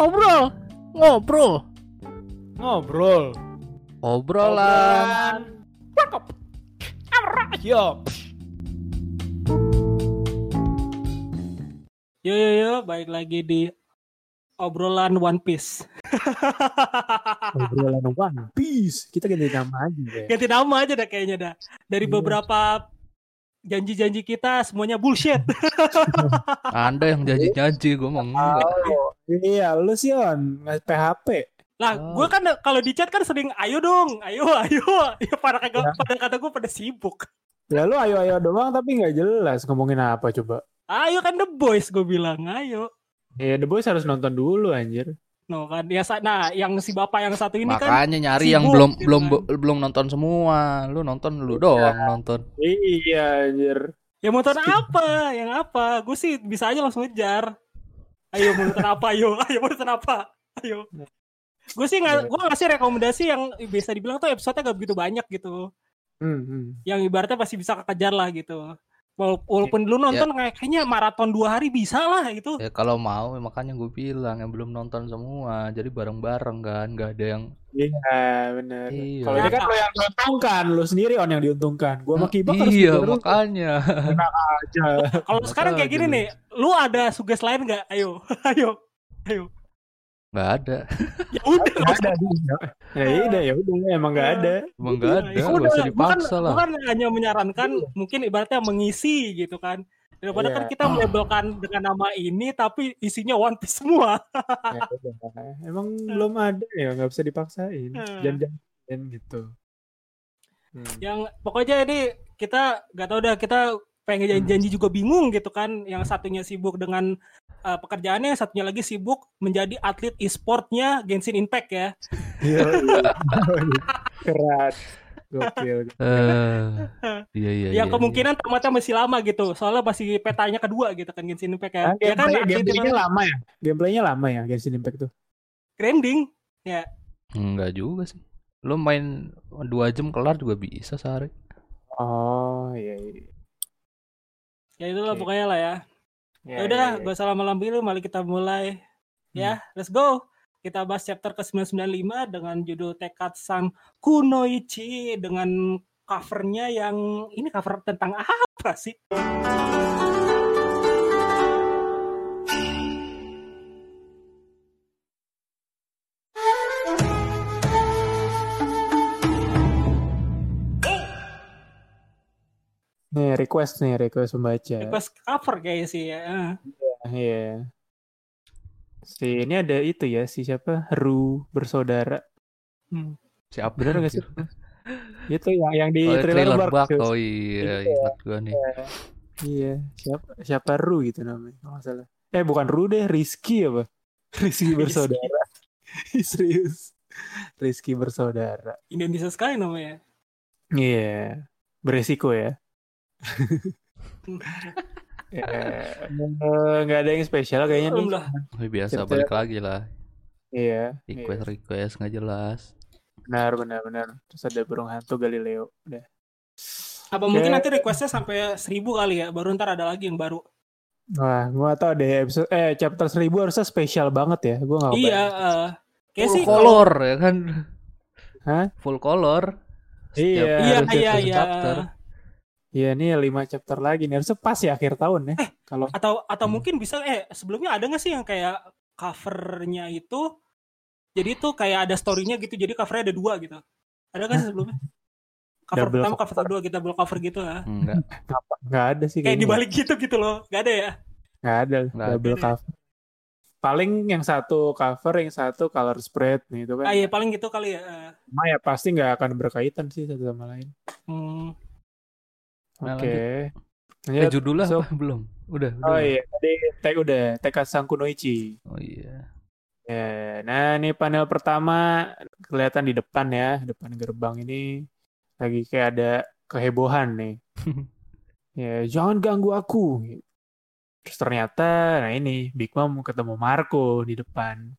ngobrol, ngobrol, Ngobrol. obrolan. Yo. Yo yo yo, baik lagi di obrolan One Piece. Obrolan One Piece. Kita ganti nama aja ya. Ganti nama aja dah kayaknya dah. Dari Iya. beberapa janji-janji kita semuanya bullshit. Anda yang janji-janji, gue mau enggak. Iya, lu sih on PHP. lah, Oh. gue kan kalau di chat kan sering ayo dong, ayo ayo. Ya pada kagak Ya. pada kata gue pada sibuk. Ya lu ayo-ayo doang tapi nggak jelas ngomongin apa coba. Ayo kan The Boys gue bilang, ayo. Ya The Boys harus nonton dulu anjir. No kan, ya nah yang si bapak yang satu ini kan Makanya nyari yang sibuk, belum gitu belum kan. belum nonton semua. Lu nonton lu doang nonton. Iya anjir. Ya mau nonton apa? Yang apa? Gue sih bisa aja langsung ngejar. Ayo mau nonton apa? Ayo, ayo mau nonton apa? Ayo. Gue sih nggak, gue ngasih rekomendasi yang bisa dibilang tuh episode-nya gak begitu banyak gitu. Hmm, hmm. Yang ibaratnya pasti bisa kekejar lah gitu. Wala- Walaupun lu nonton kayak kayaknya maraton dua hari bisa lah gitu. Ya kalau mau ya makanya gue bilang yang belum nonton semua. Jadi bareng-bareng kan, nggak ada yang Iya benar. Iya. Kalau ini kan lo yang diuntungkan, lo sendiri on yang diuntungkan. Gua sama Kibak harus Iya, makanya. aja. Kalau sekarang kayak gini nih, lu ada suges lain nggak? Ayo, ayo, ayo. Nggak ada. Ya udah. Gak ada. Ya udah ya udah emang gak ada. Emang nggak ada. Ya Nggak udah, usah dipaksa kan, lah. gua kan hanya menyarankan mungkin ibaratnya mengisi gitu kan. Daripada Iya. kan kita melabelkan dengan nama ini tapi isinya One Piece semua. Ya udah. Emang belum ada ya nggak bisa dipaksain. Hmm. Jangan-jangan gitu. Hmm. Yang pokoknya ini kita gak tahu dah kita pengen janji-janji juga bingung gitu kan. Yang satunya sibuk dengan uh, pekerjaannya, yang satunya lagi sibuk menjadi atlet e-sportnya Genshin Impact ya. Iya, iya. Keren. Gokil. Eh, iya iya. yang iya, kemungkinan tamatnya masih lama gitu. Soalnya masih petanya kedua gitu kan Genshin Impact ya. Nah, ya kan gameplaynya lama ya? Gameplaynya lama ya Genshin Impact tuh? grinding. iya. Enggak juga sih. Lu main dua jam kelar juga bisa sehari. Oh iya iya. Ya itulah Oke. pokoknya lah ya. Ya, Ya udah, ya, ya. gak usah lama-lama dulu, mari kita mulai. Ya, let's go. Kita bahas chapter ke-995 dengan judul Tekad Sang Kunoichi dengan covernya yang ini cover tentang apa sih? Request nih request pembaca. Request cover kayaknya sih ya. Eh. Iya. Si ini ada itu ya si siapa? Ru bersaudara. Hmm. Siapa? Bener gak sih? Itu yang yang di Oh, trailer, trailer bug. Oh iya, Iya. ingat gua nih. Iya, siapa siapa Ru gitu namanya kalau nggak salah. Eh bukan Ru deh, Rizky apa? Rizky bersaudara. Serius. Rizky bersaudara. Indonesia sekali namanya. Iya. Beresiko ya. Ya, eh, nggak ada yang spesial kayaknya nih. Belum lah. Oh, biasa balik lagi lah. Iya. Request request nggak jelas. Benar, benar, benar. Terus ada burung hantu Galileo. Udah. Apa mungkin nanti requestnya sampai seribu kali ya, baru ntar ada lagi yang baru. Wah, gua tau deh episode eh chapter 1000 harusnya spesial banget ya. Gua nggak Iya, eh, kayak Full sih kalau- color ya kan? Hah? Full color. Setiap Iya, Iya, iya, iya. chapter. Iya nih 5 chapter lagi nih. Harusnya pas ya akhir tahun ya. Kalau atau atau Hmm. mungkin bisa eh sebelumnya ada nggak sih yang kayak covernya itu jadi itu kayak ada storynya gitu jadi covernya ada dua gitu ada nggak sih sebelumnya cover Double pertama cover cover. kedua kita double cover gitu ya Enggak. apa nggak ada sih kayak dibalik gitu gitu loh nggak ada ya Nggak ada Nggak double ada. cover. Paling yang satu cover, yang satu color spread nih itu kan. ah iya paling gitu kali ya Eh, Cuma ya pasti nggak akan berkaitan sih satu sama lain. hmm, Nah, Oke. Eh, Lanjut. judulnya So- apa? Belum. Udah, udah. Oh iya, tadi tek udah Tekad Sang Kunoichi. Oh iya. Ya, nah ini panel pertama kelihatan di depan ya, depan gerbang ini lagi kayak ada kehebohan nih. ya, jangan ganggu aku. Terus ternyata, nah ini Big Mom ketemu Marco di depan.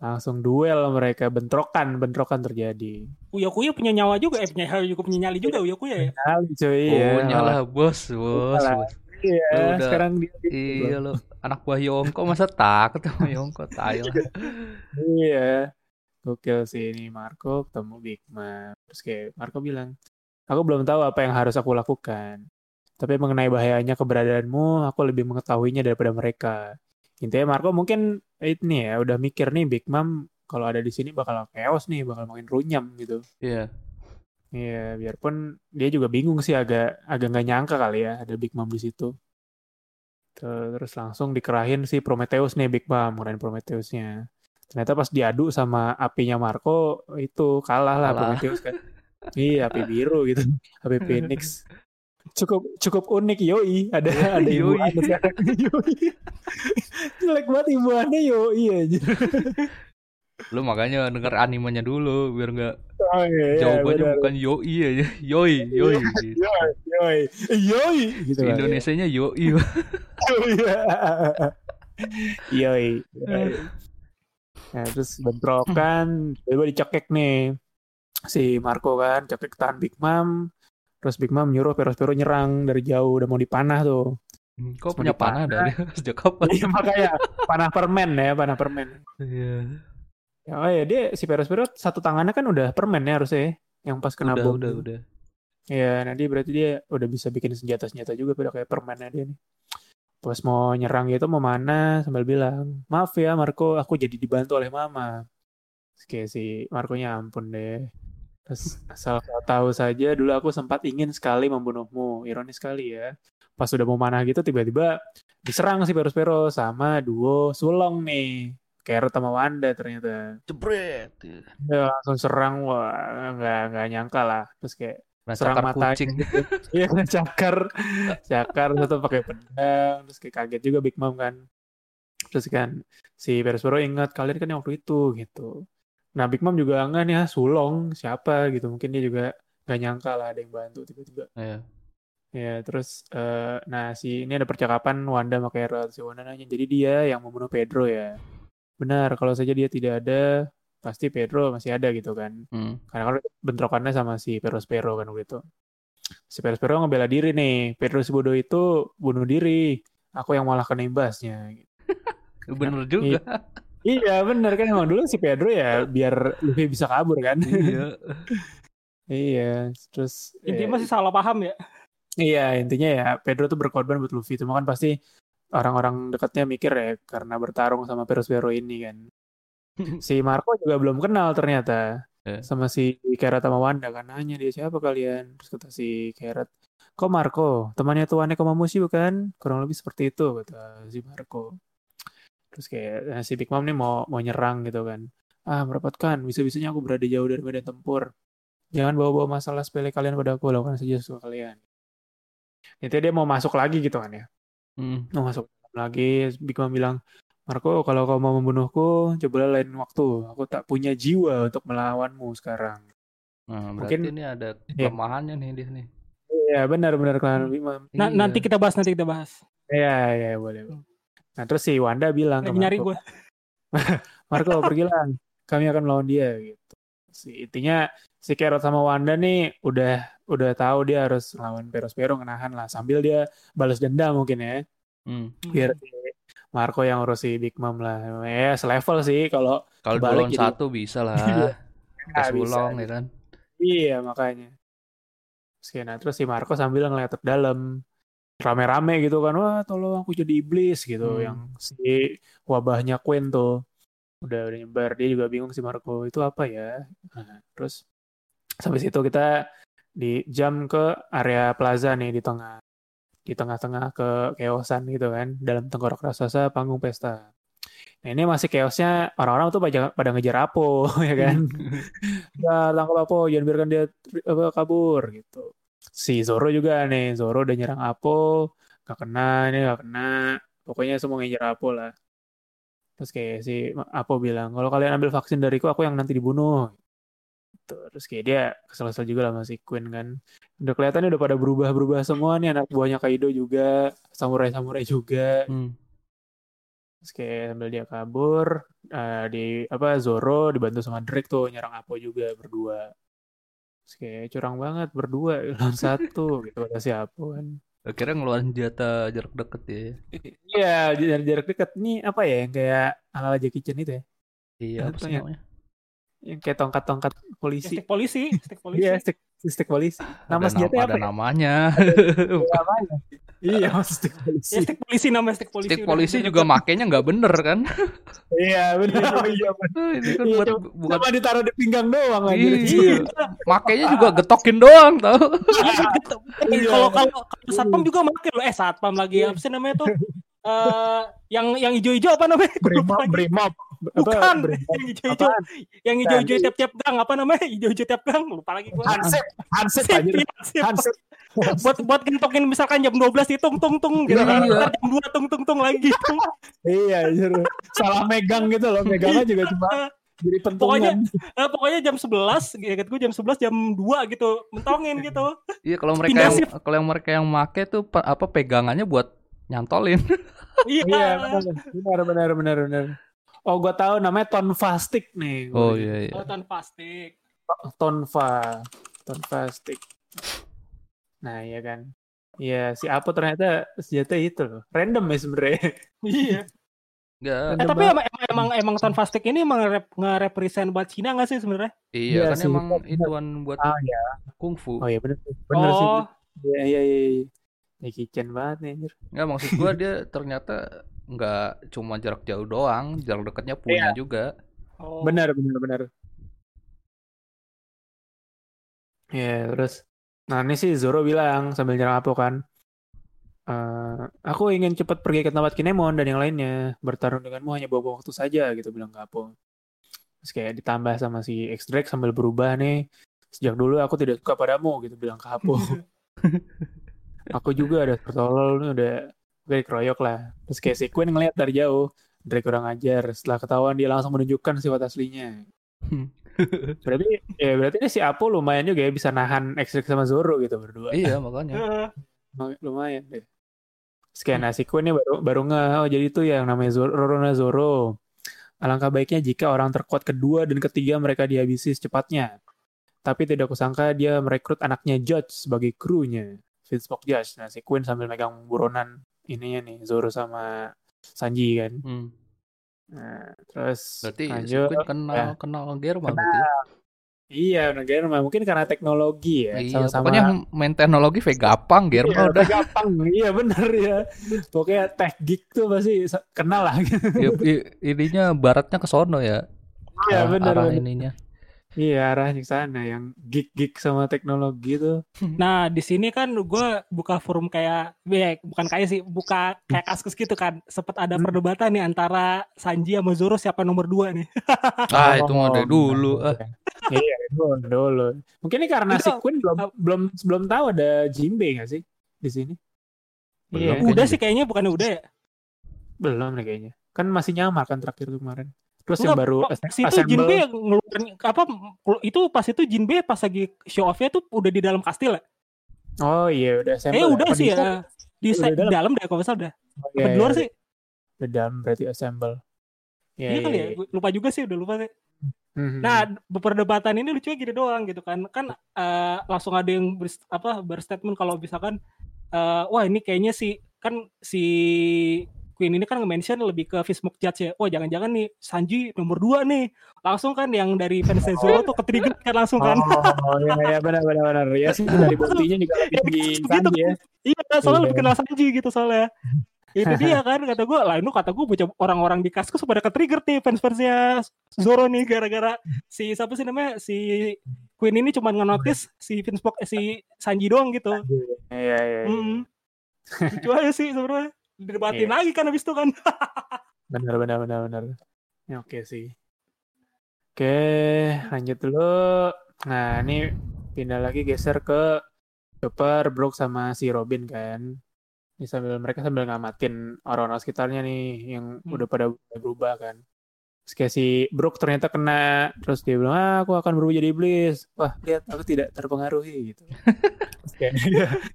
Langsung duel mereka, bentrokan, bentrokan terjadi. Uya Kuya punya nyawa juga eh punya juga punya nyali juga Uya Kuya ya Kali cuy, Oh, ya. nyala bos, bos, bos. Iya, Lu udah- sekarang dia Iya lo anak buah Yongko masa takut sama Yongko tayo. Iya. Gokil sih ini Marco ketemu Big Mom. Terus kayak Marco bilang, aku belum tahu apa yang harus aku lakukan. Tapi mengenai bahayanya keberadaanmu, aku lebih mengetahuinya daripada mereka. Intinya Marco mungkin ini ya udah mikir nih Big Mom kalau ada di sini bakal chaos nih, bakal makin runyam gitu. Iya. Iya, biarpun dia juga bingung sih agak agak nggak nyangka kali ya ada Big Mom di situ. Terus langsung dikerahin si Prometheus nih Big Mom, ngerahin Prometheusnya. Ternyata pas diadu sama apinya Marco itu kalah lah Kalah. Prometheus kan. iya, api biru gitu, api Phoenix. Cukup cukup unik yoi, ada ada ibu Yoi. ane sekarang. yoi. Jelek banget ibu ane yoi aja. Lu makanya denger animenya dulu biar nggak Oh, iya, iya, jawabannya benar. bukan yoi aja. Yoi, yoi gitu. Yoi, yoi, yoi gitu kan. Indonesianya yoi. Iya. Yoi. Yoi. Nah, terus bentrokan, tiba dicekek nih si Marco kan, cekek tahan Big Mom. Terus Big Mom nyuruh Perospero nyerang dari jauh, udah mau dipanah tuh. Kok Mau punya panah dipanah. dari sejak kapan? Iya makanya panah permen ya, panah permen. Iya. Ya, oh ya dia si Perospero satu tangannya kan udah permen ya harusnya, ya, yang pas kena Udah, bom. udah, udah. Iya, nanti berarti dia udah bisa bikin senjata-senjata juga pada kayak permennya dia nih. Pas mau nyerang gitu mau mana sambil bilang, maaf ya Marco, aku jadi dibantu oleh Mama. Kayak si Marco-nya ampun deh. Terus asal kau tahu saja dulu aku sempat ingin sekali membunuhmu. Ironis sekali ya. Pas udah mau mana gitu tiba-tiba diserang si Peros-Peros sama duo Sulong nih. Carrot sama Wanda ternyata. Jebret. Ya, langsung serang, wah nggak nggak nyangka lah. Terus kayak Nah, serang cakar matanya kucing. gitu. Iya kena cakar, cakar satu pakai pedang, terus kayak kaget juga Big Mom kan. Terus kan si Perospero ingat kalian kan yang waktu itu gitu. Nah Big Mom juga enggak nih ah, Sulong siapa gitu. Mungkin dia juga nggak nyangka lah ada yang bantu tiba-tiba. Iya. Ya terus eh, nah si ini ada percakapan Wanda sama Carrot. Si Wanda nanya jadi dia yang membunuh Pedro ya. Benar kalau saja dia tidak ada pasti Pedro masih ada gitu kan. Hmm. Karena kan bentrokannya sama si Perospero kan waktu itu. Si Perospero ngebela diri nih. Pedro si bodoh itu bunuh diri. Aku yang malah kena imbasnya. Bener juga. Iya bener kan emang dulu si Pedro ya biar Luffy bisa kabur kan. iya. iya. Terus Intinya eh, masih salah paham ya. iya intinya ya Pedro tuh berkorban buat Luffy. Cuma kan pasti orang-orang dekatnya mikir ya karena bertarung sama Perospero ini kan. Si Marco juga belum kenal ternyata. Eh. sama si Carrot sama Wanda kan nanya dia siapa kalian terus kata si Carrot kok Marco temannya tuannya Komamushi bukan kurang lebih seperti itu kata si Marco terus kayak nah, si Big Mom nih mau mau nyerang gitu kan ah merepotkan bisa-bisanya aku berada jauh dari medan tempur jangan bawa-bawa masalah sepele kalian pada aku lakukan saja sesuka kalian Intinya dia mau masuk lagi gitu kan ya Hmm. mau masuk lagi Big Mom bilang Marco kalau kau mau membunuhku cobalah lain waktu aku tak punya jiwa untuk melawanmu sekarang Nah, Mungkin- ini ada Iya. kelemahannya nih di sini. Iya benar-benar klan Big Mom Na- Iya. Nanti kita bahas, nanti kita bahas. Iya iya boleh nah terus si Wanda bilang ke Lagi nyari Marco gue. Marco pergilah kami akan melawan dia gitu si intinya si Carrot sama Wanda nih udah udah tahu dia harus lawan Perospero ngenahan lah sambil dia balas dendam mungkin ya Hmm. biar si Marco yang urus si Big Mom lah ya selevel sih kalau Kalau dua Kebalik lawan jadi- satu bisa lah. Iya. Ah, bisa. sulong ya kan. Iya makanya. Nah, terus si Marco sambil ngeliat ke dalam rame-rame gitu kan, wah tolong aku jadi iblis gitu, Hmm. yang si wabahnya Queen tuh udah udah nyebar, dia juga bingung si Marco itu apa ya. Nah, terus sampai situ kita di jam ke area plaza nih di tengah di tengah-tengah ke keosan gitu kan dalam tengkorak raksasa panggung pesta. Nah ini masih chaosnya orang-orang tuh pada, pada ngejar Apo ya kan. ya tangkap Apo jangan biarkan dia apa, kabur gitu. Si Zoro juga nih Zoro udah nyerang Apo gak kena ini gak kena pokoknya semua ngejar Apo lah. Terus kayak si Apo bilang kalau kalian ambil vaksin dariku aku yang nanti dibunuh. Terus kayak dia kesel-kesel juga lah sama si Queen kan. Udah kelihatannya udah pada berubah-berubah semua nih anak buahnya Kaido juga, samurai-samurai juga. Hmm. Terus kayak sambil dia kabur, eh, di apa Zoro dibantu sama Drake tuh nyerang Apo juga berdua. Kayak curang banget berdua lawan satu gitu kata si Apo kan. Akhirnya ngeluarin senjata jarak deket ya. Iya, jarak jarak dekat. Ini apa ya yang kayak ala Jackie Chan itu ya? Iya, apa sih ya? namanya? Yang kayak tongkat-tongkat Ya, polisi. stick polisi, stick polisi. Iya, stick, stick polisi. Nama Ada senjata nama, apa ada ya? namanya. Namanya. Iya, stick polisi. Ya, stick polisi namanya stick polisi. Stick polisi udah juga deket. makainya nggak bener kan? Iya, benar. Oh, iya, benar. Ini kan Iya, buat cuma- buat Cuma ditaruh di pinggang doang aja. Iya. makainya juga getokin doang tau. Iya, gitu. Iya. Kalau kalau kalau satpam juga make loh. Eh satpam lagi apa sih namanya tuh? Eh yang yang hijau-hijau apa namanya? Brimob, brimob. Bukan, brimob? yang hijau-hijau, Apaan? yang hijau-hijau tiap-tiap gang apa namanya? Hijau-hijau tiap gang, lupa lagi gua. Hansip, Hansip iya. Hansip. Buat buat gentokin misalkan jam 12 hitung tung tung gitu kan. Iya. Jam 2 tung tung tung lagi gitu. Iya, anjir. Salah megang gitu loh. Megangnya juga cuma jadi pentungan. Eh, pokoknya jam 11, gitu gue jam 11 jam 2 gitu, mentongin gitu. Iya kalau mereka Pindah yang kalau yang mereka yang make tuh pe- apa pegangannya buat nyantolin. Iya. Iya, benar, benar, benar, benar. Oh, gua tahu namanya tonfastik nih. Oh iya iya. Oh, tan plastik. Tonfa, tonfastik. Nah, iya kan. Iya, si Apo ternyata senjata itu loh. Random ya sebenarnya. Iya. Enggak. Eh tapi emang emang emang, emang Tan Fastik ini emang rep, nge-represent buat Cina nggak sih sebenarnya? Iya Iya kan sih, emang ituan buat Ah, ya. kungfu. Oh iya benar. Benar sih. Oh, Iya, iya, iya. iya. Jackie Chan banget nih anjir. Enggak maksud gua dia ternyata nggak cuma jarak jauh doang, jarak dekatnya punya juga. oh. Benar, benar, benar. Ya, terus nah ini sih Zoro bilang sambil nyerang Apo kan. "Eh, aku ingin cepat pergi ke tempat Kinemon dan yang lainnya. Bertarung denganmu hanya buang waktu saja gitu bilang ke Apo. Terus kayak ditambah sama si X-Drake sambil berubah nih. Sejak dulu aku tidak suka padamu gitu bilang ke Apo. aku juga ada tertolol nih udah udah dikeroyok lah. Terus kayak si Queen ngeliat dari jauh. Drake kurang ajar. Setelah ketahuan dia langsung menunjukkan sifat aslinya. Berarti ya berarti ini si Apo lumayan juga ya bisa nahan X-Drake sama Zoro gitu berdua. iya makanya. Lumayan deh. Sekian nah si Queen ini baru baru nge oh jadi itu yang namanya Zoro, Rorona Zoro. Alangkah baiknya jika orang terkuat kedua dan ketiga mereka dihabisi secepatnya. Tapi tidak kusangka dia merekrut anaknya Judge sebagai krunya. Fitzpok Judge. Nah si Queen sambil megang buronan ininya nih Zoro sama Sanji kan. Hmm. Nah, terus Berarti lanjut. Queen kenal Ya. kenal Germa Kenal. berarti. Iya, benar Germa. Mungkin karena teknologi ya. Iya, Sama-sama pokoknya main teknologi Vegapunk Germa Iya, udah gampang. Iya bener ya. Pokoknya tech geek tuh pasti kenal lah. Ya, i- ininya baratnya ke sono ya. Iya arah- bener. arah bener. ininya. Iya arahnya ke sana yang geek-geek sama teknologi tuh. Nah di sini kan gue buka forum kayak, ya, bukan kayak sih, buka kayak kaskus gitu kan. Sempet ada Hmm. perdebatan nih antara Sanji sama Zoro siapa nomor dua nih. Ah, itu dari Oh, dulu. Ah. Iya dulu, dulu. Mungkin ini karena Itu- si Queen belum belum belum tahu ada Jinbe nggak sih di sini? Belum. Iya, Udah sih kayaknya bukan udah ya. belum nih kayaknya. Kan masih nyamar kan terakhir kemarin. Terus yang Enggak, baru pas as- itu assemble. Jinbe ngeluarin apa itu pas itu Jinbe pas lagi show off-nya tuh udah di dalam kastil ya? Oh iya udah assemble. Eh ya? udah Apa sih di- ya. Di, Udah dalam? dalam deh kalau salah udah. Oh, Apa iya, di luar iya, sih? Di dalam berarti assemble. Iya, Iya kali ya. iya. Lupa juga sih udah lupa sih. Mhm. Nah, perdebatan ini lucunya gini doang gitu kan. Kan eh, langsung ada yang ber- apa berstatement kalau misalkan eh, wah ini kayaknya si kan si Queen ini kan nge-mention lebih ke Fishmoke Judge ya. Wah, jangan-jangan nih Sanji nomor 2 nih. Langsung kan yang dari fans Zoro tuh ke-trigger kan langsung kan. Oh iya iya benar benar benar. Ya sih dari buktinya juga lebih tinggi Gitu. Sanji ya. Iya, soalnya lebih Iya. kenal Sanji gitu soalnya. Itu dia kan kata gue, lah itu kata gue bocah orang-orang di kaskus pada ke-trigger nih fans-fansnya Zoro nih gara-gara si siapa sih namanya si Queen ini cuma nge-notice si Finspoke eh, si Sanji doang gitu. Iya iya. iya. Hmm. Lucu aja sih sebenarnya. Didebatin Iya. lagi kan habis itu kan. Benar benar benar benar. Ya, oke sih. Oke, lanjut dulu. Nah, ini pindah lagi geser ke Chopper, Brook sama si Robin kan. Ini sambil mereka sambil ngamatin orang-orang sekitarnya nih yang Hmm. udah pada berubah kan. Terus kayak si Brook ternyata kena, terus dia bilang, ah, aku akan berubah jadi iblis. Wah, lihat aku tidak terpengaruhi gitu.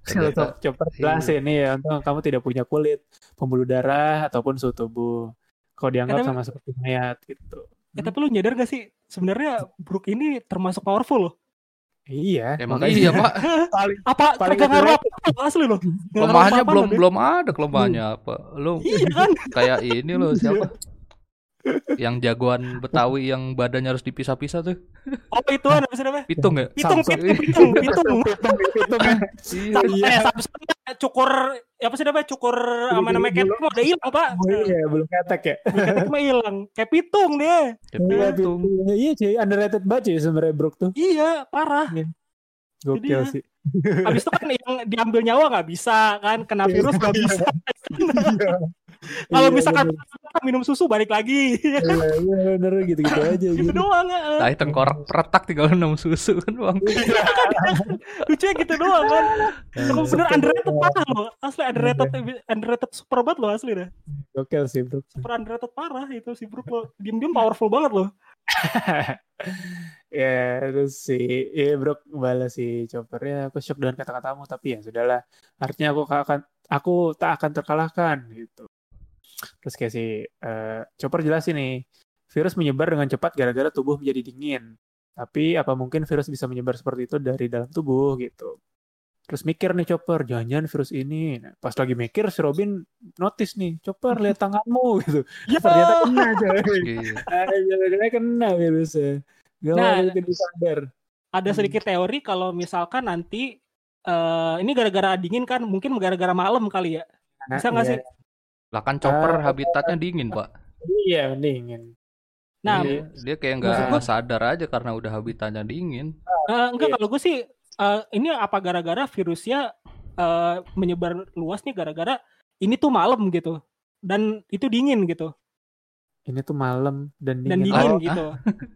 Kalau Ternyata- Chopper jelasin nih ya, untung kamu tidak punya kulit, pembuluh darah ataupun suhu tubuh. Kau dianggap Tapi- sama seperti mayat gitu. Eh, tapi lu nyadar gak sih sebenarnya Brook ini termasuk powerful loh. Iya. Emang makanya iya pak. paling Apa Paling kagak ngaruh apa asli loh. Kelemahannya belum belum ada kelemahannya apa. Lu Iya kan? kayak ini loh siapa? Yang jagoan Betawi yang badannya harus dipisah-pisah tuh. Oh ituan apa sih namanya? Pitung ya? Pitung, pitung, pitung, pitung. pitung pitung ya. Iya. Sampai Iya. Samsung cukur apa sih namanya cukur sama nama Belum- ketek udah hilang pak. Oh iya, belum ketek ya. Ketek mah hilang. Kayak pitung dia. Kayak Iya, pitung. pitung. Iya, cuy, underrated banget cuy sebenarnya Brook tuh. Iya parah. Gokil dia. sih. Habis itu kan yang diambil nyawa nggak bisa kan, kena virus nggak bisa. Kalau Iya, misalkan bener. minum susu balik lagi. Iya, iya, bener gitu-gitu aja gitu gitu. doang. ya. Tai tengkorak peretak tinggal minum susu kan bang. Lucunya gitu doang kan. Emang Eh, bener underrated parah loh. Asli underrated underrated super banget loh asli dah. Gokil sih, Brook. Super underrated parah itu si Brook lo. Diem-diem powerful banget loh. ya terus si ya Brook balas si Chopper ya aku shock dengan kata-katamu tapi ya sudahlah artinya aku akan aku tak akan terkalahkan gitu terus kayak si eh, Chopper jelasin nih virus menyebar dengan cepat gara-gara tubuh menjadi dingin tapi apa mungkin virus bisa menyebar seperti itu dari dalam tubuh gitu terus mikir nih Chopper jangan-jangan virus ini nah, pas lagi mikir si Robin notice nih Chopper lihat tanganmu gitu Ya. ternyata kena coy Iya. Aja kena kena virusnya. Gak Nah, mau bikin sadar. Ada Hmm. sedikit teori kalau misalkan nanti eh ini gara-gara dingin kan, mungkin gara-gara malam kali ya. Bisa nggak Iya. sih? Lah kan chopper Ah. habitatnya dingin pak. Iya, mendingin. Nah, Iya, dia kayak nggak sadar aja karena udah habitatnya dingin. Eh, enggak Iya. kalau gue sih eh, ini apa gara-gara virusnya eh, menyebar luas nih gara-gara ini tuh malam gitu dan itu dingin gitu Ini tuh malam dan dan dingin. dingin Oh, gitu.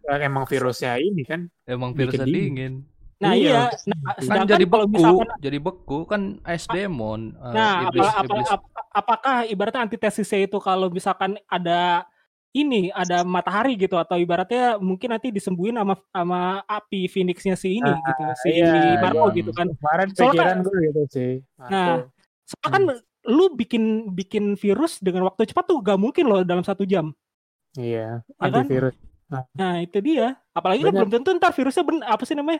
Oh, emang virusnya ini kan. Emang virusnya dingin. dingin. Nah Iya, iya, nah. Kan jadi kalau beku, misalkan jadi beku kan ice demon. nah iblis, apa- apa- iblis. Ap- apakah ibaratnya antitesisnya itu kalau misalkan ada ini ada matahari gitu atau ibaratnya mungkin nanti disembuhin sama sama api phoenixnya si ini Nah, gitu si iya, Marco iya. gitu kan Kemarin Soalnya pikiran gue gitu sih. Nah, Marco. soalnya kan lu bikin bikin virus dengan waktu cepat tuh gak mungkin loh dalam satu jam Iya, Ya kan? antivirus. Nah itu dia. Apalagi kan belum tentu ntar virusnya ben, apa sih namanya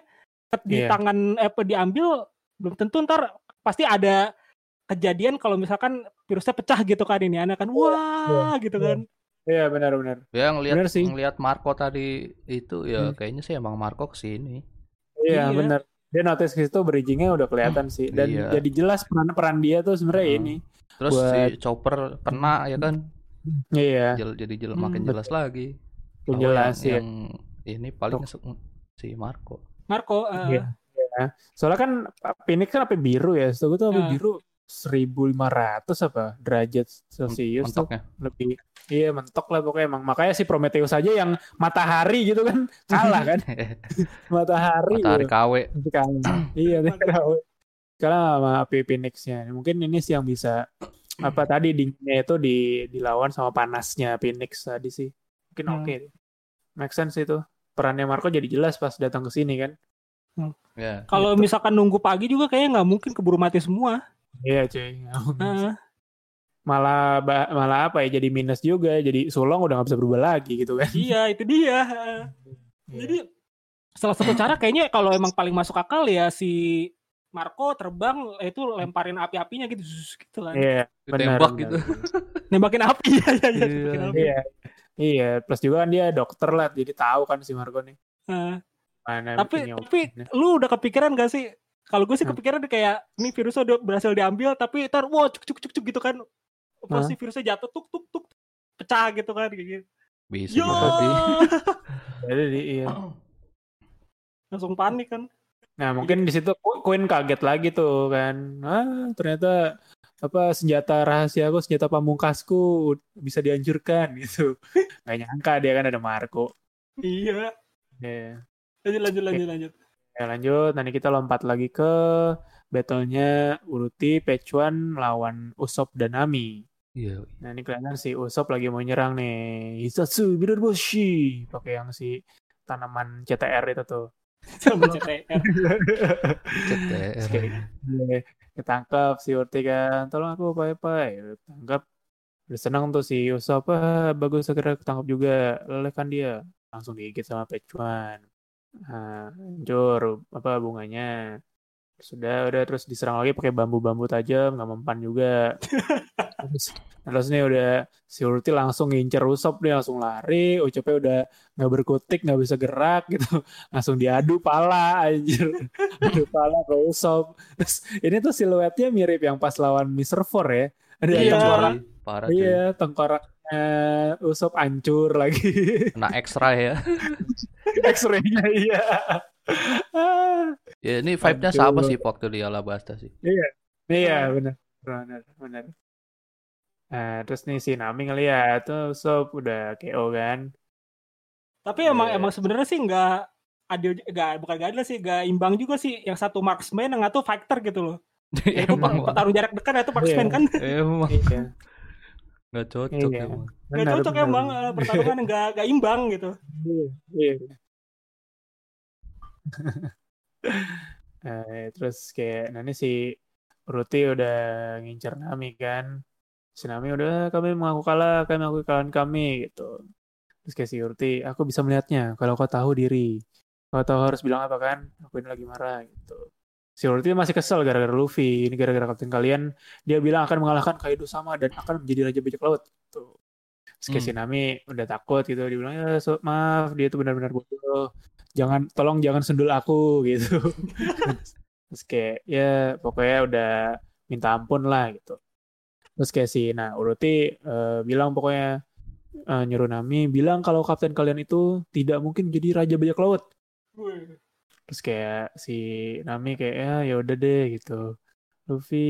di Iya. tangan eh, apa diambil belum tentu ntar pasti ada kejadian kalau misalkan virusnya pecah gitu kan ini anak kan wah gitu iya. kan. Iya, benar-benar. Ya ngelihat Bener sih. ngelihat Marco tadi itu ya Hmm. kayaknya sih emang Marco ke sini. Iya, Iya. benar. Dia notice ke situ bridgingnya udah kelihatan sih dan Iya. jadi jelas peran-peran dia tuh sebenarnya Heeh. ini. Terus Buat- si Chopper kena ya kan, Iya, Jel- jadi jel- Hmm, makin betul. jelas lagi. Bahwa jelas yang, ya. yang ini paling se- si Marco. Marco eh, Iya. Iya. Soalnya kan Phoenix kan apa biru ya? Setahu gue tuh apa Ah. biru 1500 apa derajat Celcius tuh lebih iya mentok lah pokoknya emang makanya si Prometheus aja yang matahari gitu kan kalah kan matahari Matahari gitu. KW. Kalah iya kalah kalah sama api Phoenixnya mungkin ini sih yang bisa apa tadi dinginnya itu di dilawan sama panasnya Phoenix tadi sih mungkin Hmm. oke deh. make sense itu perannya Marco jadi jelas pas datang ke sini kan Ya. kalau Gitu. misalkan nunggu pagi juga kayaknya nggak mungkin keburu mati semua. Iya cuy Heeh. malah malah apa ya jadi minus juga jadi Sulong udah nggak bisa berubah lagi gitu kan iya itu dia. Iya. Jadi salah satu cara kayaknya kalau emang paling masuk akal ya si Marco terbang itu lemparin api-apinya gitu zzz, gitu kan. iya benar, gitu. Nembakin api ya ya, ya, Iya. nembakin api. iya iya plus juga kan dia dokter lah jadi tahu kan si Marco nih Heeh. mana tapi tapi lu udah kepikiran gak sih? Kalau gue sih Hmm. kepikiran kayak ini virusnya udah berhasil diambil tapi ntar wah cuk cuk cuk cuk gitu kan. Pas Hah? si virusnya jatuh tuk tuk tuk pecah gitu kan kayak gitu. Bisa Yo! jadi. jadi di- iya Langsung panik kan. nah mungkin di situ Qu- Queen kaget lagi tuh kan ah ternyata apa senjata rahasia aku senjata pamungkasku bisa dihancurkan gitu nggak nyangka dia kan ada Marco Iya. ya Lanjut lanjut lanjut lanjut. Ya lanjut, nanti kita lompat lagi ke battle-nya Uruti, Pechuan lawan Usopp dan Nami. Iya. Nah ini kelihatan si Usopp lagi mau nyerang nih. Hisatsu Bidarboshi. Pakai yang si tanaman CTR itu tuh. Sama CTR. CTR. Oke. Ketangkap si Uruti kan. Tolong aku pai-pai. Tangkap. Udah senang tuh si Usopp. Ah, bagus segera ketangkap juga. Lelehkan dia. Langsung digigit sama Pechuan. Hancur apa bunganya. Sudah, udah terus diserang lagi pakai bambu-bambu tajam, nggak mempan juga. terus, terus nih udah si Urti langsung ngincer Usop nih langsung lari, Ucapnya udah nggak berkutik, nggak bisa gerak gitu, langsung diadu pala anjir, adu pala ke Usop. Terus ini tuh siluetnya mirip yang pas lawan Mr. Four ya. Ada Iya. tengkorak, Parah iya tengkoraknya Usop hancur lagi. Kena ekstra ya. X-ray-nya iya. Ya ini vibe-nya sama sih waktu di Alabasta sih. Iya benar benar benar. Nah, terus nih si Nami ngeliat tuh Sop udah KO kan. Tapi emang Iya. emang sebenarnya sih nggak adil nggak bukan nggak adil sih nggak imbang juga sih yang satu marksman yang satu fighter gitu loh. Ya, itu emang petarung jarak dekat ya itu marksman Iya. kan. emang Iya. Nggak cocok Iya. emang. Nggak cocok benar, emang benar. eh, pertarungan nggak nggak imbang gitu. Iya. Iya. Eh, terus kayak nanti si Ruti udah ngincer Nami kan. Si Nami udah kami mengaku kalah, kami mengaku kekalahan kami gitu. Terus kayak si Ruti, aku bisa melihatnya kalau kau tahu diri. Kau tahu harus bilang apa kan? Aku ini lagi marah gitu. Si masih kesel gara-gara Luffy. Ini gara-gara kapten kalian. Dia bilang akan mengalahkan Kaido sama dan akan menjadi Raja Bajak Laut. Gitu. Terus Hmm. si Nami udah takut gitu. Dia bilang, ya so- maaf dia itu benar-benar bodoh. Jangan, tolong jangan sundul aku gitu. Terus kayak ya pokoknya udah minta ampun lah gitu. Terus kayak si nah Uruti eh, bilang pokoknya eh, nyuruh Nami bilang kalau kapten kalian itu tidak mungkin jadi raja bajak laut. Terus kayak si Nami kayak ya ya udah deh gitu. Luffy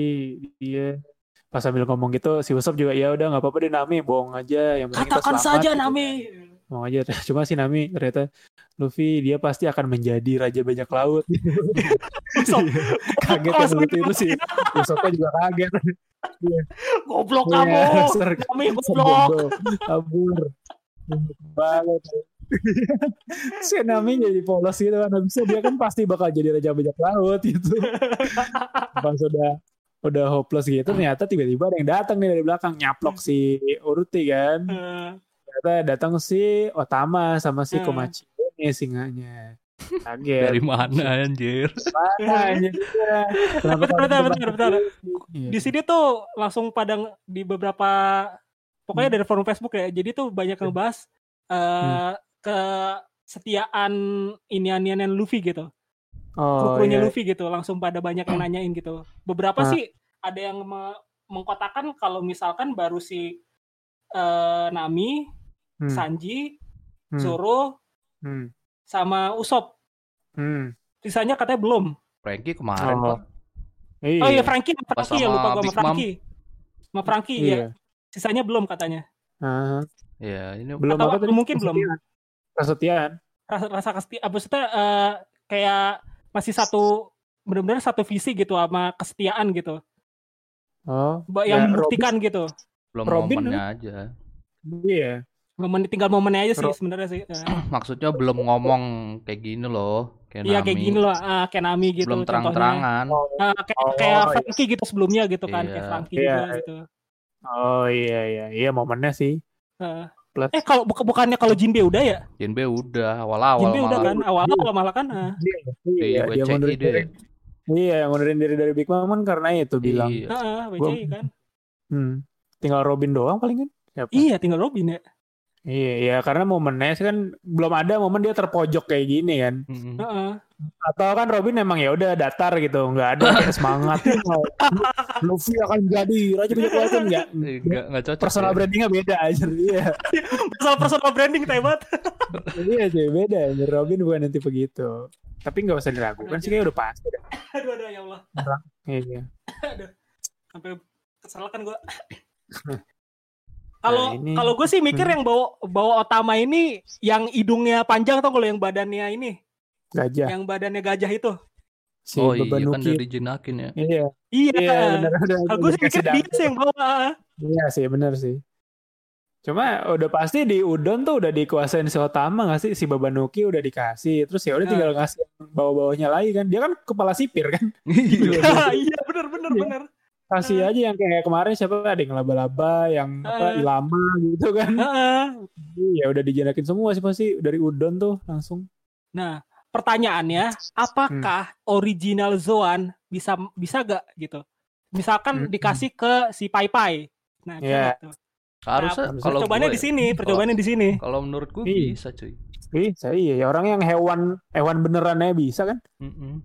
dia pas sambil ngomong gitu si Usopp juga ya udah nggak apa-apa deh Nami bohong aja yang penting kita Katakan selamat," saja gitu. Nami. Bohong aja cuma si Nami ternyata Luffy dia pasti akan menjadi raja bajak laut. Usopp, kaget kan Luffy itu sih Usoppnya juga kaget Goblok Iya, kamu. Nami dasar goblok. kabur banget si Nami jadi polos gitu kan habisnya dia kan pasti bakal jadi raja bajak laut gitu pas udah udah hopeless gitu ternyata tiba-tiba ada yang datang nih dari belakang nyaplok si Uruti kan ternyata datang si Otama sama si Hmm. Komachi ini singanya kaget Dari mana anjir? mana anjir Bentar, bentar, bentar, bentar. Iya. Di sini tuh langsung pada nge- di beberapa pokoknya Hmm. dari forum Facebook ya. Jadi tuh banyak ngebahas eh kesetiaan inian-inian Luffy gitu. oh, kru-krunya iya. Luffy gitu langsung pada banyak yang nanyain gitu beberapa Ah. sih ada yang me- mengkotakan kalau misalkan baru si eh, Nami Hmm, Sanji hmm, Zoro hmm, sama Usopp hmm. sisanya katanya belum Frankie kemarin Oh. kok. Iya. oh iya Frankie Frankie ya lupa gua sama. Frankie sama Frankie Iya. ya sisanya belum katanya Ah, Ya, ini belum Atau apa tadi? mungkin belum. Kesetiaan. Rasa rasa kesetiaan maksudnya eh, kayak masih satu benar-benar satu visi gitu sama kesetiaan gitu Oh, Ba- Ya, yang membuktikan gitu belum Robin, momennya aja. iya. momen tinggal momennya aja sih Ro- sebenarnya sih Eh. Maksudnya belum ngomong kayak gini loh. Kayak Iya kayak gini loh, ah, kayak Nami gitu. Belum terang-terangan. Oh, Ah, kayak, Oh, kayak iya. Frankie gitu sebelumnya gitu kan, kayak Iya. Frankie Iya. juga gitu. oh iya iya iya momennya sih. Ah. Plus. eh kalau buka- bukannya kalau Jinbe udah ya? Jinbe udah awal-awal Jinbe udah kan, awal-awal malah kan. ah. Iya, iya, dia WCI ngundurin deh. diri. Iya, yang ngundurin diri dari Big Mom kan karena itu bilang. Iya. Ah, ah, WCI kan. Hmm, tinggal Robin doang paling kan? Siapa? Iya, tinggal Robin ya. Iya, iya, karena momennya sih kan belum ada momen dia terpojok kayak gini kan. Ah. Atau kan Robin emang ya udah datar gitu, nggak ada kayak semangat. Luffy akan jadi raja bajak laut nggak? Eh, Nggak nggak cocok. Personal ya. brandingnya beda aja. Iya, Personal personal branding hebat. iya sih beda. Robin bukan nanti begitu. Tapi nggak usah diragukan sih kayak udah pasti. aduh aduh ya Allah. Iya. Aduh. Sampai kesel kan gua. Kalau Nah, ini- kalau gue sih mikir Hmm. yang bawa bawa Otama ini yang hidungnya panjang atau kalau yang badannya ini, Gajah. yang badannya gajah itu. Si Oh iya beban kan dari Jinakin ya. Iya, Iya. iya gue sih mikir dia sih yang bawa. Iya sih benar sih. Cuma udah pasti di Udon tuh udah dikuasain si Otama gak sih si Babanuki udah dikasih terus ya udah Nah. tinggal ngasih yang bawa-bawahnya lagi kan dia kan kepala sipir kan Iya. iya benar benar Iya. benar. Kasih aja yang kayak kemarin siapa ada yang laba-laba yang apa ilama gitu kan Heeh. ya udah dijanakin semua sih pasti dari Udon tuh langsung Nah, pertanyaannya, apakah original Zoan bisa bisa gak gitu? Misalkan Hmm. dikasih ke si Pai Pai. Nah, Iya. gitu. Harusnya Nah, kalau percobaannya di ya, sini, percobaannya di sini. Kalau menurut gue bisa cuy. Bisa iya ya orang yang hewan hewan benerannya bisa kan? Mm-mm.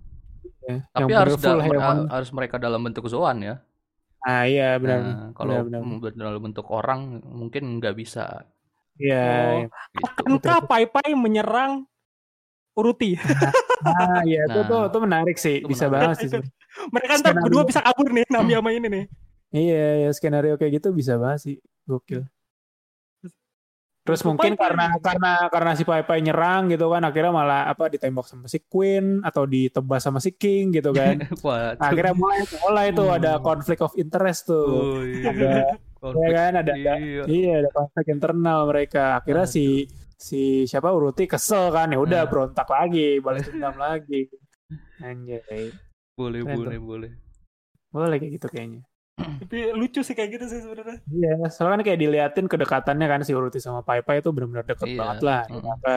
Ya, Tapi harus dalam, hewan. harus mereka dalam bentuk zoan ya. Ah iya benar. Nah, kalau benar, dalam bentuk orang mungkin nggak bisa. Iya. Oh. iya. Gitu. Akankah Pai Pai menyerang Uruti? Ah iya itu Nah. tuh tuh menarik sih. Itu Bisa menarik. banget sih. Mereka ntar berdua bisa kabur nih, Nami sama ini nih. Iya, ya skenario kayak gitu bisa banget sih. Gokil. Terus Itu mungkin Pai Pai. karena karena karena si Pai Pai nyerang gitu kan akhirnya malah apa ditembak sama si Queen atau ditebas sama si King gitu kan. Nah, akhirnya mulai mulai tuh ada Hmm. konflik of interest tuh. Oh, iya. Ada Konflik. ya kan ada, ada Iya. iya ada konflik internal mereka. Akhirnya si si siapa Uruti kesel kan ya udah Nah. berontak lagi, balas dendam lagi. Anjay. Boleh, Keren tuh. boleh, boleh. Boleh kayak gitu kayaknya. Tapi lucu sih kayak gitu sih sebenarnya. Iya, soalnya kan kayak diliatin kedekatannya kan si Uruti sama Pai Pai itu benar-benar deket Iya. banget lah. Mm. Maka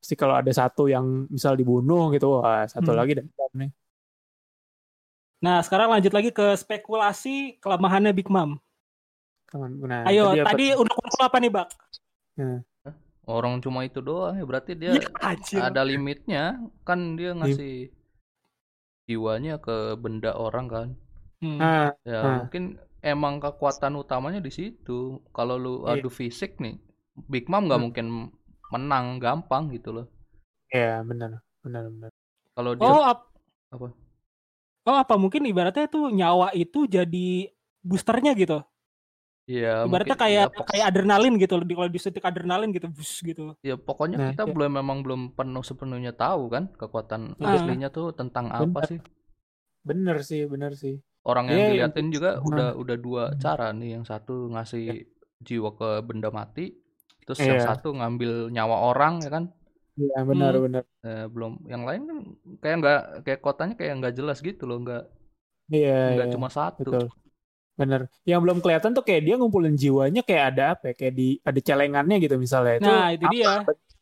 pasti kalau ada satu yang misal dibunuh gitu, wah satu Hmm. lagi dendam nih. Nah, sekarang lanjut lagi ke spekulasi kelemahannya Big Mom. Nah, Ayo, apa- tadi undang-undang apa nih, Bak? Orang cuma itu doang ya, berarti dia Iya, anjir. ada limitnya. Kan dia ngasih jiwanya ke benda orang kan. Hmm. Nah, Ya, Hmm. mungkin emang kekuatan utamanya di situ. Kalau lu Iya. adu fisik nih, Big Mom nggak Hmm. mungkin menang gampang gitu loh. ya benar, benar, benar. Kalau dia Oh, ap- Apa? Oh, apa mungkin ibaratnya tuh nyawa itu jadi boosternya gitu. ya ibaratnya mungkin- kayak ya, pok- kayak adrenalin gitu. Di- Kalau disuntik adrenalin gitu, bus gitu. ya pokoknya Nah, kita iya. belum memang belum penuh sepenuhnya tahu kan kekuatan Ah. aslinya tuh tentang apa Benar. sih. Benar sih, benar sih. Orang yang Iya, diliatin juga Hmm. udah udah dua cara nih. Yang satu ngasih jiwa ke benda mati, terus yang Iya. satu ngambil nyawa orang ya kan. Iya, benar, Hmm. benar. Eh, belum yang lain kan kayak nggak kayak kotanya kayak nggak jelas gitu loh nggak Iya, nggak iya, cuma satu betul. Benar. Yang belum kelihatan tuh kayak dia ngumpulin jiwanya kayak ada apa ya? Kayak di ada celengannya gitu misalnya. Itu Nah, itu apa? dia.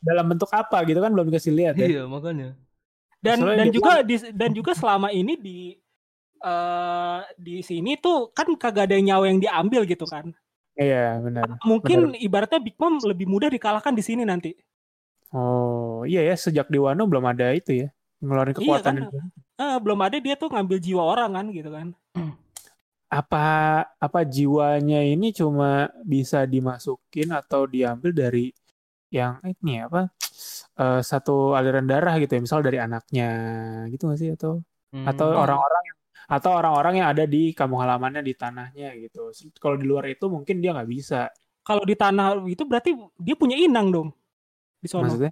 Dalam bentuk apa gitu kan belum dikasih lihat ya. iya makanya Dan Soalnya dan juga di, dan juga selama ini di eh di sini tuh kan kagak ada nyawa yang diambil gitu kan. Iya, benar. Mungkin ibaratnya Big Mom lebih mudah dikalahkan di sini nanti. Oh, iya ya sejak di Wano belum ada itu ya. Ngeluarin Iya kekuatan kan? itu. Eh, belum ada dia tuh ngambil jiwa orang kan gitu kan. Apa apa jiwanya ini cuma bisa dimasukin atau diambil dari yang ini apa? eh, satu aliran darah gitu ya, misal dari anaknya gitu nggak sih atau Hmm, atau orang-orang atau orang-orang yang ada di kampung halamannya di tanahnya gitu. Kalau di luar itu mungkin dia nggak bisa. Kalau di tanah itu berarti dia punya inang dong. Di sono. Maksudnya?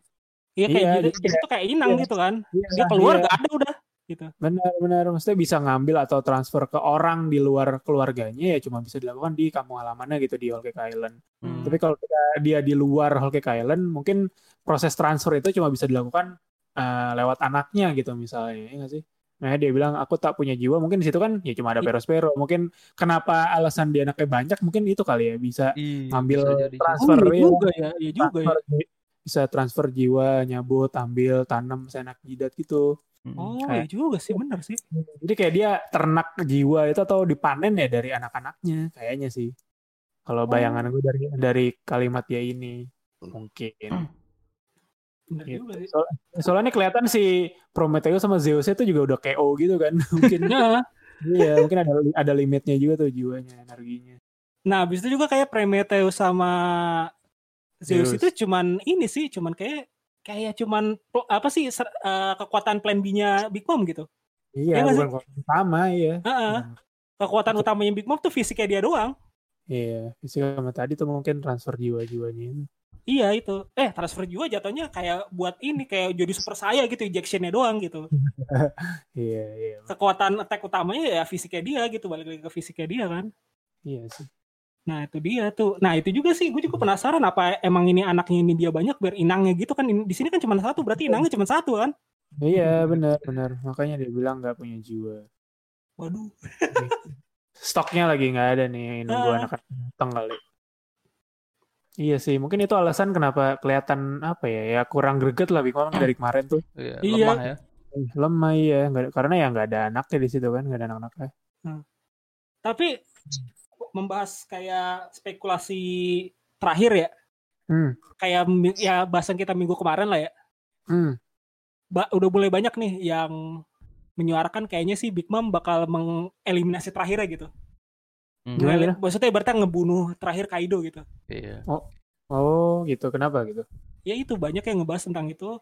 Iya kayak Iya, gitu, dia- dia tuh kayak inang iya. gitu kan. Iya, Dia keluar iya. gak ada udah gitu. Benar-benar maksudnya bisa ngambil atau transfer ke orang di luar keluarganya ya cuma bisa dilakukan di kampung halamannya gitu di Cake Island. Hmm. Tapi kalau dia di luar Cake Island mungkin proses transfer itu cuma bisa dilakukan eh, lewat anaknya gitu misalnya ya nggak sih? Nah dia bilang aku tak punya jiwa mungkin di situ kan ya cuma ada Iya. Perospero. Mungkin kenapa alasan dia anaknya banyak mungkin itu kali ya bisa Iya, ngambil bisa jadi juga. transfer Oh, iya ya. juga ya, iya juga ya. transfer ji- bisa transfer jiwa nyabut ambil tanam seenak jidat gitu. Hmm. Oh, Kayak- iya juga sih, benar sih. Jadi kayak dia ternak jiwa itu atau dipanen ya dari anak-anaknya kayaknya sih. Kalau bayangan gue dari dari kalimat dia ini mungkin. Gitu. juga sih. Soal- soalnya ini kelihatan si Prometheus sama Zeus itu juga udah KO gitu kan. mungkin Nah, iya, mungkin ada ada limitnya juga tuh jiwanya, energinya. nah habis itu juga kayak Prometheus sama Zeus Zeus. itu cuman ini sih, cuman kayak kayak cuman apa sih ser- eh, kekuatan plan B-nya Big Mom gitu. Iya, Iya nggak bukan kekuatan sama iya. Heeh. Kekuatan utamanya Big Mom tuh fisiknya dia doang. Iya, fisik sama tadi tuh mungkin transfer jiwa-jiwanya itu. Iya itu. Eh transfer jiwa jatuhnya kayak buat ini kayak jadi super saya gitu injectionnya doang gitu. Iya, iya. Kekuatan attack utamanya ya fisiknya dia gitu balik lagi ke fisiknya dia kan. Iya sih. Nah itu dia tuh. Nah itu juga sih gue juga penasaran apa emang ini anaknya ini dia banyak biar inangnya gitu kan. Di sini kan cuma satu berarti inangnya cuma satu kan. Iya, benar, benar. Makanya dia bilang nggak punya jiwa. Waduh. Stoknya lagi nggak ada nih nunggu Ah. anak datang kali. Iya sih, mungkin itu alasan kenapa kelihatan apa ya, ya kurang greget lah Big Mom dari kemarin tuh. Iya, Iya. lemah ya. Eh, Lemah ya, karena ya nggak ada anaknya di situ kan, nggak ada anak-anaknya. Tapi membahas kayak spekulasi terakhir ya, Hmm, kayak ya bahasan kita minggu kemarin lah ya. hmm. Ba- udah mulai banyak nih yang menyuarakan kayaknya sih Big Mom bakal mengeliminasi terakhirnya gitu. Hmm, Gimana, gimana? Maksudnya berarti ngebunuh terakhir Kaido gitu. Iya. Oh gitu, kenapa gitu? Ya itu banyak yang ngebahas tentang itu.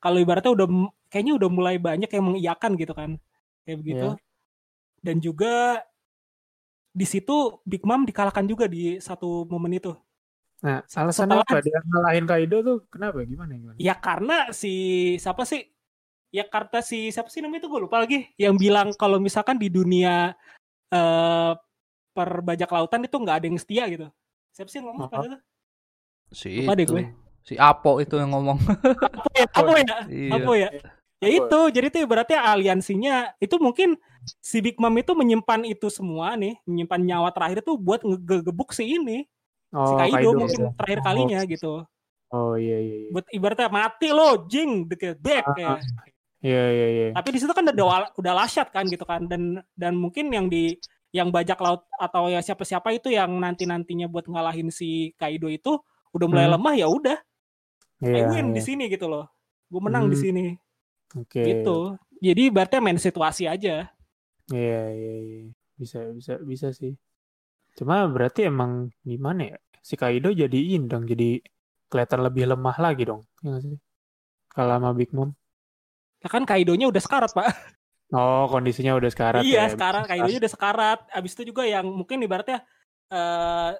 Kalau ibaratnya udah kayaknya udah mulai banyak yang mengiyakan gitu kan. Kayak begitu. Iya. Dan juga di situ Big Mom dikalahkan juga di satu momen itu. Nah, alasannya Setelah- apa? Dia ngalahin Kaido tuh kenapa? Gimana? gimana? Ya karena si siapa sih? Ya karena si siapa sih namanya itu gue lupa lagi. Yang bilang kalau misalkan di dunia eh perbajak lautan itu nggak ada yang setia gitu. Siapa sih yang ngomong Oh. pada itu? Si Lupa deh itu. gue. Si Apo itu yang ngomong. Apa ya? Apa ya? Iya. Apa ya? Ya itu, jadi itu berarti aliansinya itu mungkin si Big Mom itu menyimpan itu semua nih, menyimpan nyawa terakhir itu buat ngegebuk si ini, si Oh, Kaido, mungkin ya. terakhir Oh. kalinya gitu. Oh iya iya iya. Buat ibaratnya mati lo, jing, deket back Ah, kayak. Iya iya iya. Tapi di situ kan udah udah lasyat kan gitu kan dan dan mungkin yang di yang bajak laut atau ya siapa-siapa itu yang nanti-nantinya buat ngalahin si Kaido itu udah mulai Hmm. lemah ya udah, I Iya. win di iya. sini gitu loh. Gue menang di Hmm. sini Oke. gitu. Jadi berarti main situasi aja. Iya iya iya. Bisa bisa bisa sih. Cuma berarti emang gimana ya? Si Kaido jadiin dong jadi kelihatan lebih lemah lagi dong. Nggak sih? Kalau sama Big Mom. Ya kan Kaidonya udah sekarat, Pak. Oh, kondisinya udah sekarat iya, ya. sekarang Kaidonya udah sekarat. Abis itu juga yang mungkin ibaratnya eh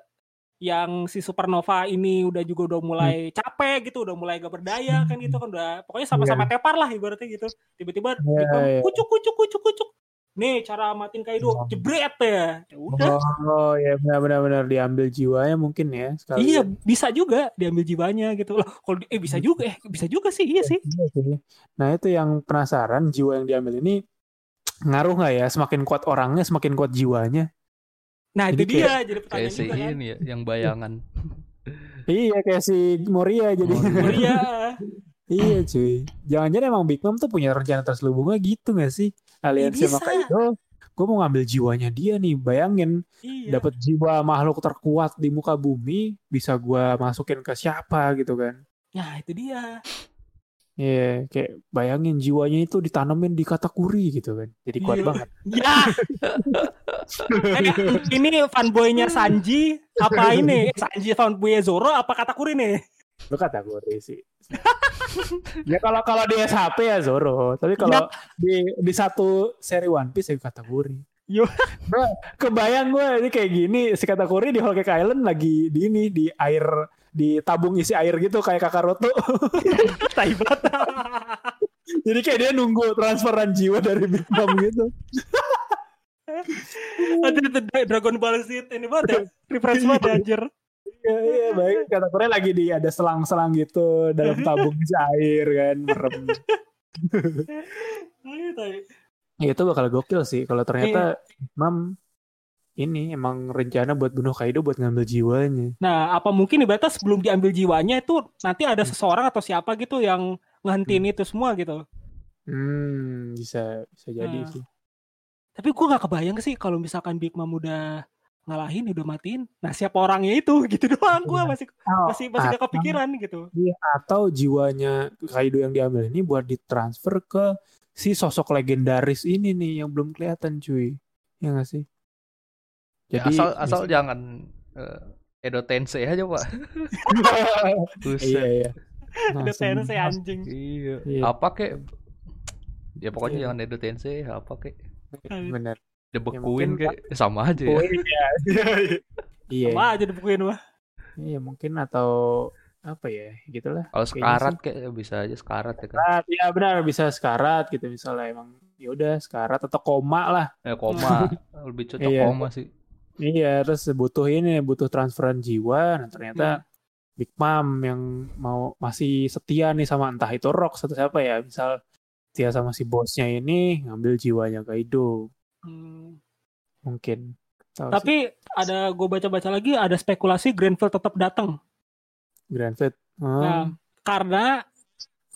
yang si Supernova ini udah juga udah mulai capek gitu, udah mulai gak berdaya kan gitu kan udah pokoknya sama-sama tepar lah ibaratnya gitu. Tiba-tiba Iya, Mom, iya. kucuk kucuk kucuk kucuk. Nih cara matiin Kaido, Oh. jebret ya. Ya udah. Oh, ya benar-benar benar diambil jiwanya mungkin ya sekali. Iya, bisa juga diambil jiwanya gitu loh. Kalau eh bisa juga eh bisa juga iya sih. Iya sih. Nah, itu yang penasaran jiwa yang diambil ini ngaruh nggak ya? Semakin kuat orangnya, semakin kuat jiwanya. Nah, itu Jadi dia jadi Kayak pertanyaan si juga kan. ini ya, yang bayangan. Iya, kayak si Moria jadi. Moria. Iya. cuy. Jangan-jangan emang Big Mom tuh punya rencana terselubungnya gitu nggak sih? Aliansi sama bisa. Kaido. Gue mau ngambil jiwanya dia nih. Bayangin, Iya. dapat jiwa makhluk terkuat di muka bumi, bisa gua masukin ke siapa gitu kan? Nah, itu dia. Iya, kayak bayangin jiwanya itu ditanemin di katakuri gitu kan. Jadi kuat Iya. banget. Ya. eh, ini fanboynya Sanji apa ini? Sanji fanboynya Zoro apa Katakuri nih? Lu kategori sih. ya kalau kalau di SHP ya Zoro, tapi kalau di di satu seri One Piece ya kategori. Yo. Gua kebayang gue ini kayak gini si kategori di Whole Cake Island lagi di ini di air di tabung isi air gitu kayak Kakaroto. Tai banget. Jadi kayak dia nunggu transferan jiwa dari Big Mom gitu. Aduh, itu Dragon Ball Z ini banget ya. Reference banget ya, anjir. Iya iya baik kategori lagi di ada selang-selang gitu dalam tabung isi air kan merem. Tai. Ya, itu bakal gokil sih kalau ternyata Mam ini emang rencana buat bunuh Kaido buat ngambil jiwanya. Nah, apa mungkin ibaratnya sebelum diambil jiwanya itu nanti ada seseorang atau siapa gitu yang ngehentiin itu semua gitu. Hmm, bisa bisa jadi Nah. sih. Tapi gue gak kebayang sih kalau misalkan Big Mom udah ngalahin, udah matiin. Nah, siapa orangnya itu? Gitu doang gue masih masih masih gak atau- kepikiran gitu. Iya, atau jiwanya Kaido yang diambil ini buat ditransfer ke si sosok legendaris ini nih yang belum kelihatan cuy. Ya nggak sih? Ya, Jadi asal asal jangan eh, Edo Tensei aja, Pak. Buset. iya iya. Langsung- Tensei anjing. Iya. Iya. Apa kek? Ya pokoknya Iya. jangan Edo Tensei, apa kek? Bener. Dibekuin mungkin- kek sama aja ya. Oh, iya. iya. Apa aja dibukuin mah. Iya mungkin atau apa ya gitulah. Kalau sekarat kek bisa aja sekarat ya kan. Sekarat, ya benar bisa sekarat gitu misalnya emang ya udah sekarat atau koma lah. Eh koma lebih cocok Iya. koma sih. Iya, terus butuh ini butuh transferan jiwa. Nah, ternyata Big Mom yang mau masih setia nih sama entah itu Rock atau siapa ya, misal setia sama si bosnya ini ngambil jiwanya Kaido Hmm. mungkin. Tahu sih. Tapi ada gue baca-baca lagi ada spekulasi Grenfell tetap datang Fleet. Oh, Nah, karena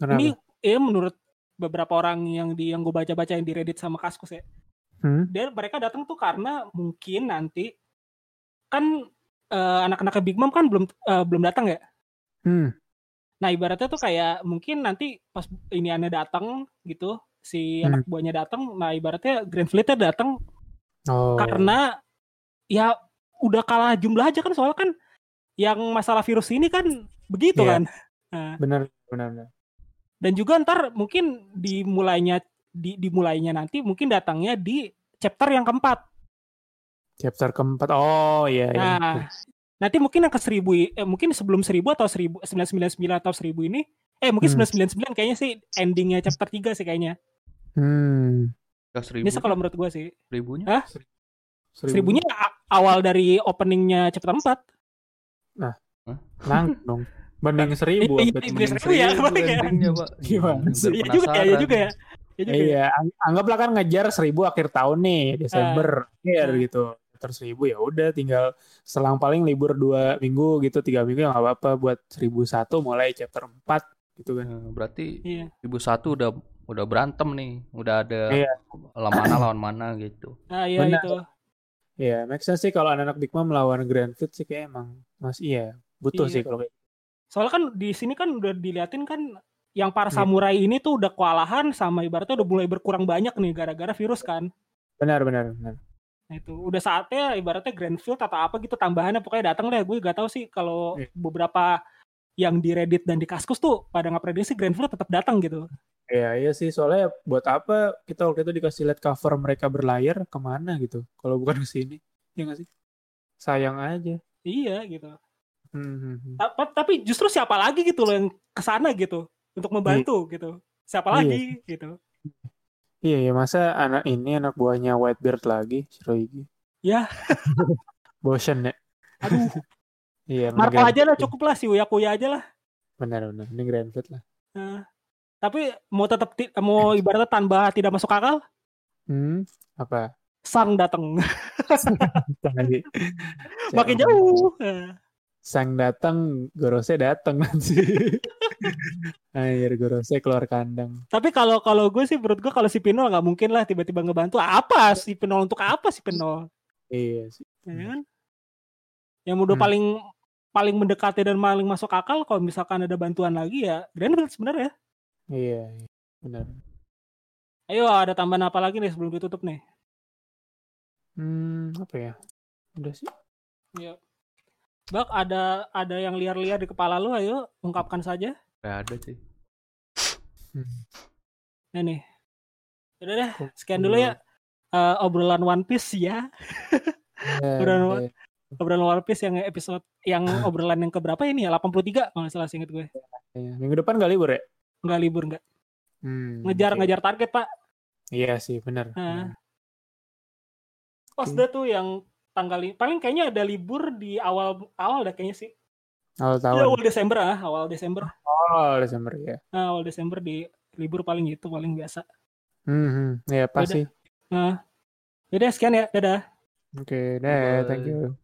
kenapa? ini ya menurut beberapa orang yang di yang gue baca-baca yang di Reddit sama Kaskus ya, Hmm? dia mereka datang tuh karena mungkin nanti kan eh, anak-anak Big Mom kan belum eh, belum datang ya. Hmm. Nah ibaratnya tuh kayak mungkin nanti pas ini aneh datang gitu si Hmm. anak buahnya datang, nah ibaratnya Grand Fleet-nya datang Oh. karena ya udah kalah jumlah aja kan soalnya kan yang masalah virus ini kan begitu Iya. kan. Nah, benar benar benar. dan juga ntar mungkin dimulainya di, dimulainya nanti mungkin datangnya di chapter yang keempat. Chapter keempat. Oh iya iya. Nah, nanti mungkin yang ke seribu eh, mungkin sebelum seribu atau seribu sembilan sembilan sembilan atau seribu ini eh mungkin Hmm. sembilan sembilan sembilan kayaknya sih endingnya chapter 3 sih kayaknya. Hmm. Ini sih kalau menurut gue sih. Ribunya? Hah? Seribu. Seribunya awal dari openingnya chapter 4. Nang dong. Banding seribu. Iya, iya, iya, seribu ya, apa ya? endingnya, Pak. Gimana sih? Iya juga ya, iya juga ya. Iya ya. Iya, ang- anggaplah kan ngejar seribu akhir tahun nih Desember akhir Ah. gitu. Terus seribu ya udah tinggal selang paling libur dua minggu gitu tiga minggu ya nggak apa-apa buat seribu satu mulai chapter 4 gitu kan. Eh, Berarti Iya. ribu satu udah udah berantem nih, udah ada Iya. lawan mana lawan mana gitu. Nah, iya Benar. itu. Iya, make sense sih kalau anak-anak Big Mom melawan Grand Fleet sih kayak emang mas iya butuh Iya. sih kalau kayak Soalnya kan di sini kan udah diliatin kan yang para Iya. samurai ini tuh udah kewalahan sama ibaratnya udah mulai berkurang banyak nih gara-gara virus kan. benar benar benar. Nah itu udah saatnya ibaratnya Grandfield atau apa gitu tambahannya pokoknya datang deh gue gak tahu sih kalau Iya. beberapa yang di Reddit dan di Kaskus tuh pada nggak prediksi Grandfield tetap datang gitu. Iya iya sih soalnya buat apa kita waktu itu dikasih lihat cover mereka berlayar ke mana gitu kalau bukan ke sini ya nggak sih sayang aja. Iya gitu. Hmm, hmm, hmm. Ta- Tapi justru siapa lagi gitu loh yang ke sana gitu untuk membantu gitu. Siapa Iya. lagi gitu. Iya ya masa anak ini anak buahnya Whitebeard lagi Shirohige. Ya. Bosen ya. Aduh, Iya. Marco aja lah cukup lah si Uya Kuya aja lah. Benar benar. Ini Grand Fleet lah. Nah, tapi mau tetap mau ibaratnya tanpa tidak masuk akal, Hmm. Apa? sang datang makin jauh. Sang datang, Gorose datang nanti. Air Gorose keluar kandang. Tapi kalau kalau gue sih menurut gue kalau si Pinol nggak mungkin lah tiba-tiba ngebantu apa si Pinol untuk apa si Pinol, Iya sih. ya kan? Yang udah Hmm. paling paling mendekati dan paling masuk akal kalau misalkan ada bantuan lagi ya Greenfield sebenarnya. Iya, iya. benar. Ayo ada tambahan apa lagi nih sebelum ditutup nih? Hmm, apa ya? Udah sih. Iya. Bak ada ada yang liar-liar di kepala lu ayo ungkapkan saja. Gak ada sih. Hmm. Nah nih. Udah deh, sekian dulu ya eh, obrolan One Piece ya. Ya, Udah, ya. Obrolan One Piece yang episode yang obrolan yang keberapa ini ya? 83 kalau salah seinget gue. Ya, Minggu depan kali libur ya? Nggak libur nggak. Hmm, Ngejar oke. ngejar target, Pak. Iya sih, benar. Nah. Oke. dah tuh yang tanggal li- paling kayaknya ada libur di awal awal dah kayaknya sih. Awal Iya, tahun. awal Desember ah, awal Desember. Oh, Desember ya. Nah, awal Desember di libur paling itu paling biasa. Hmm, ya pas Yaudah. sih. Nah, yaudah sekian ya, dadah. Oke, deh, thank Bye. you.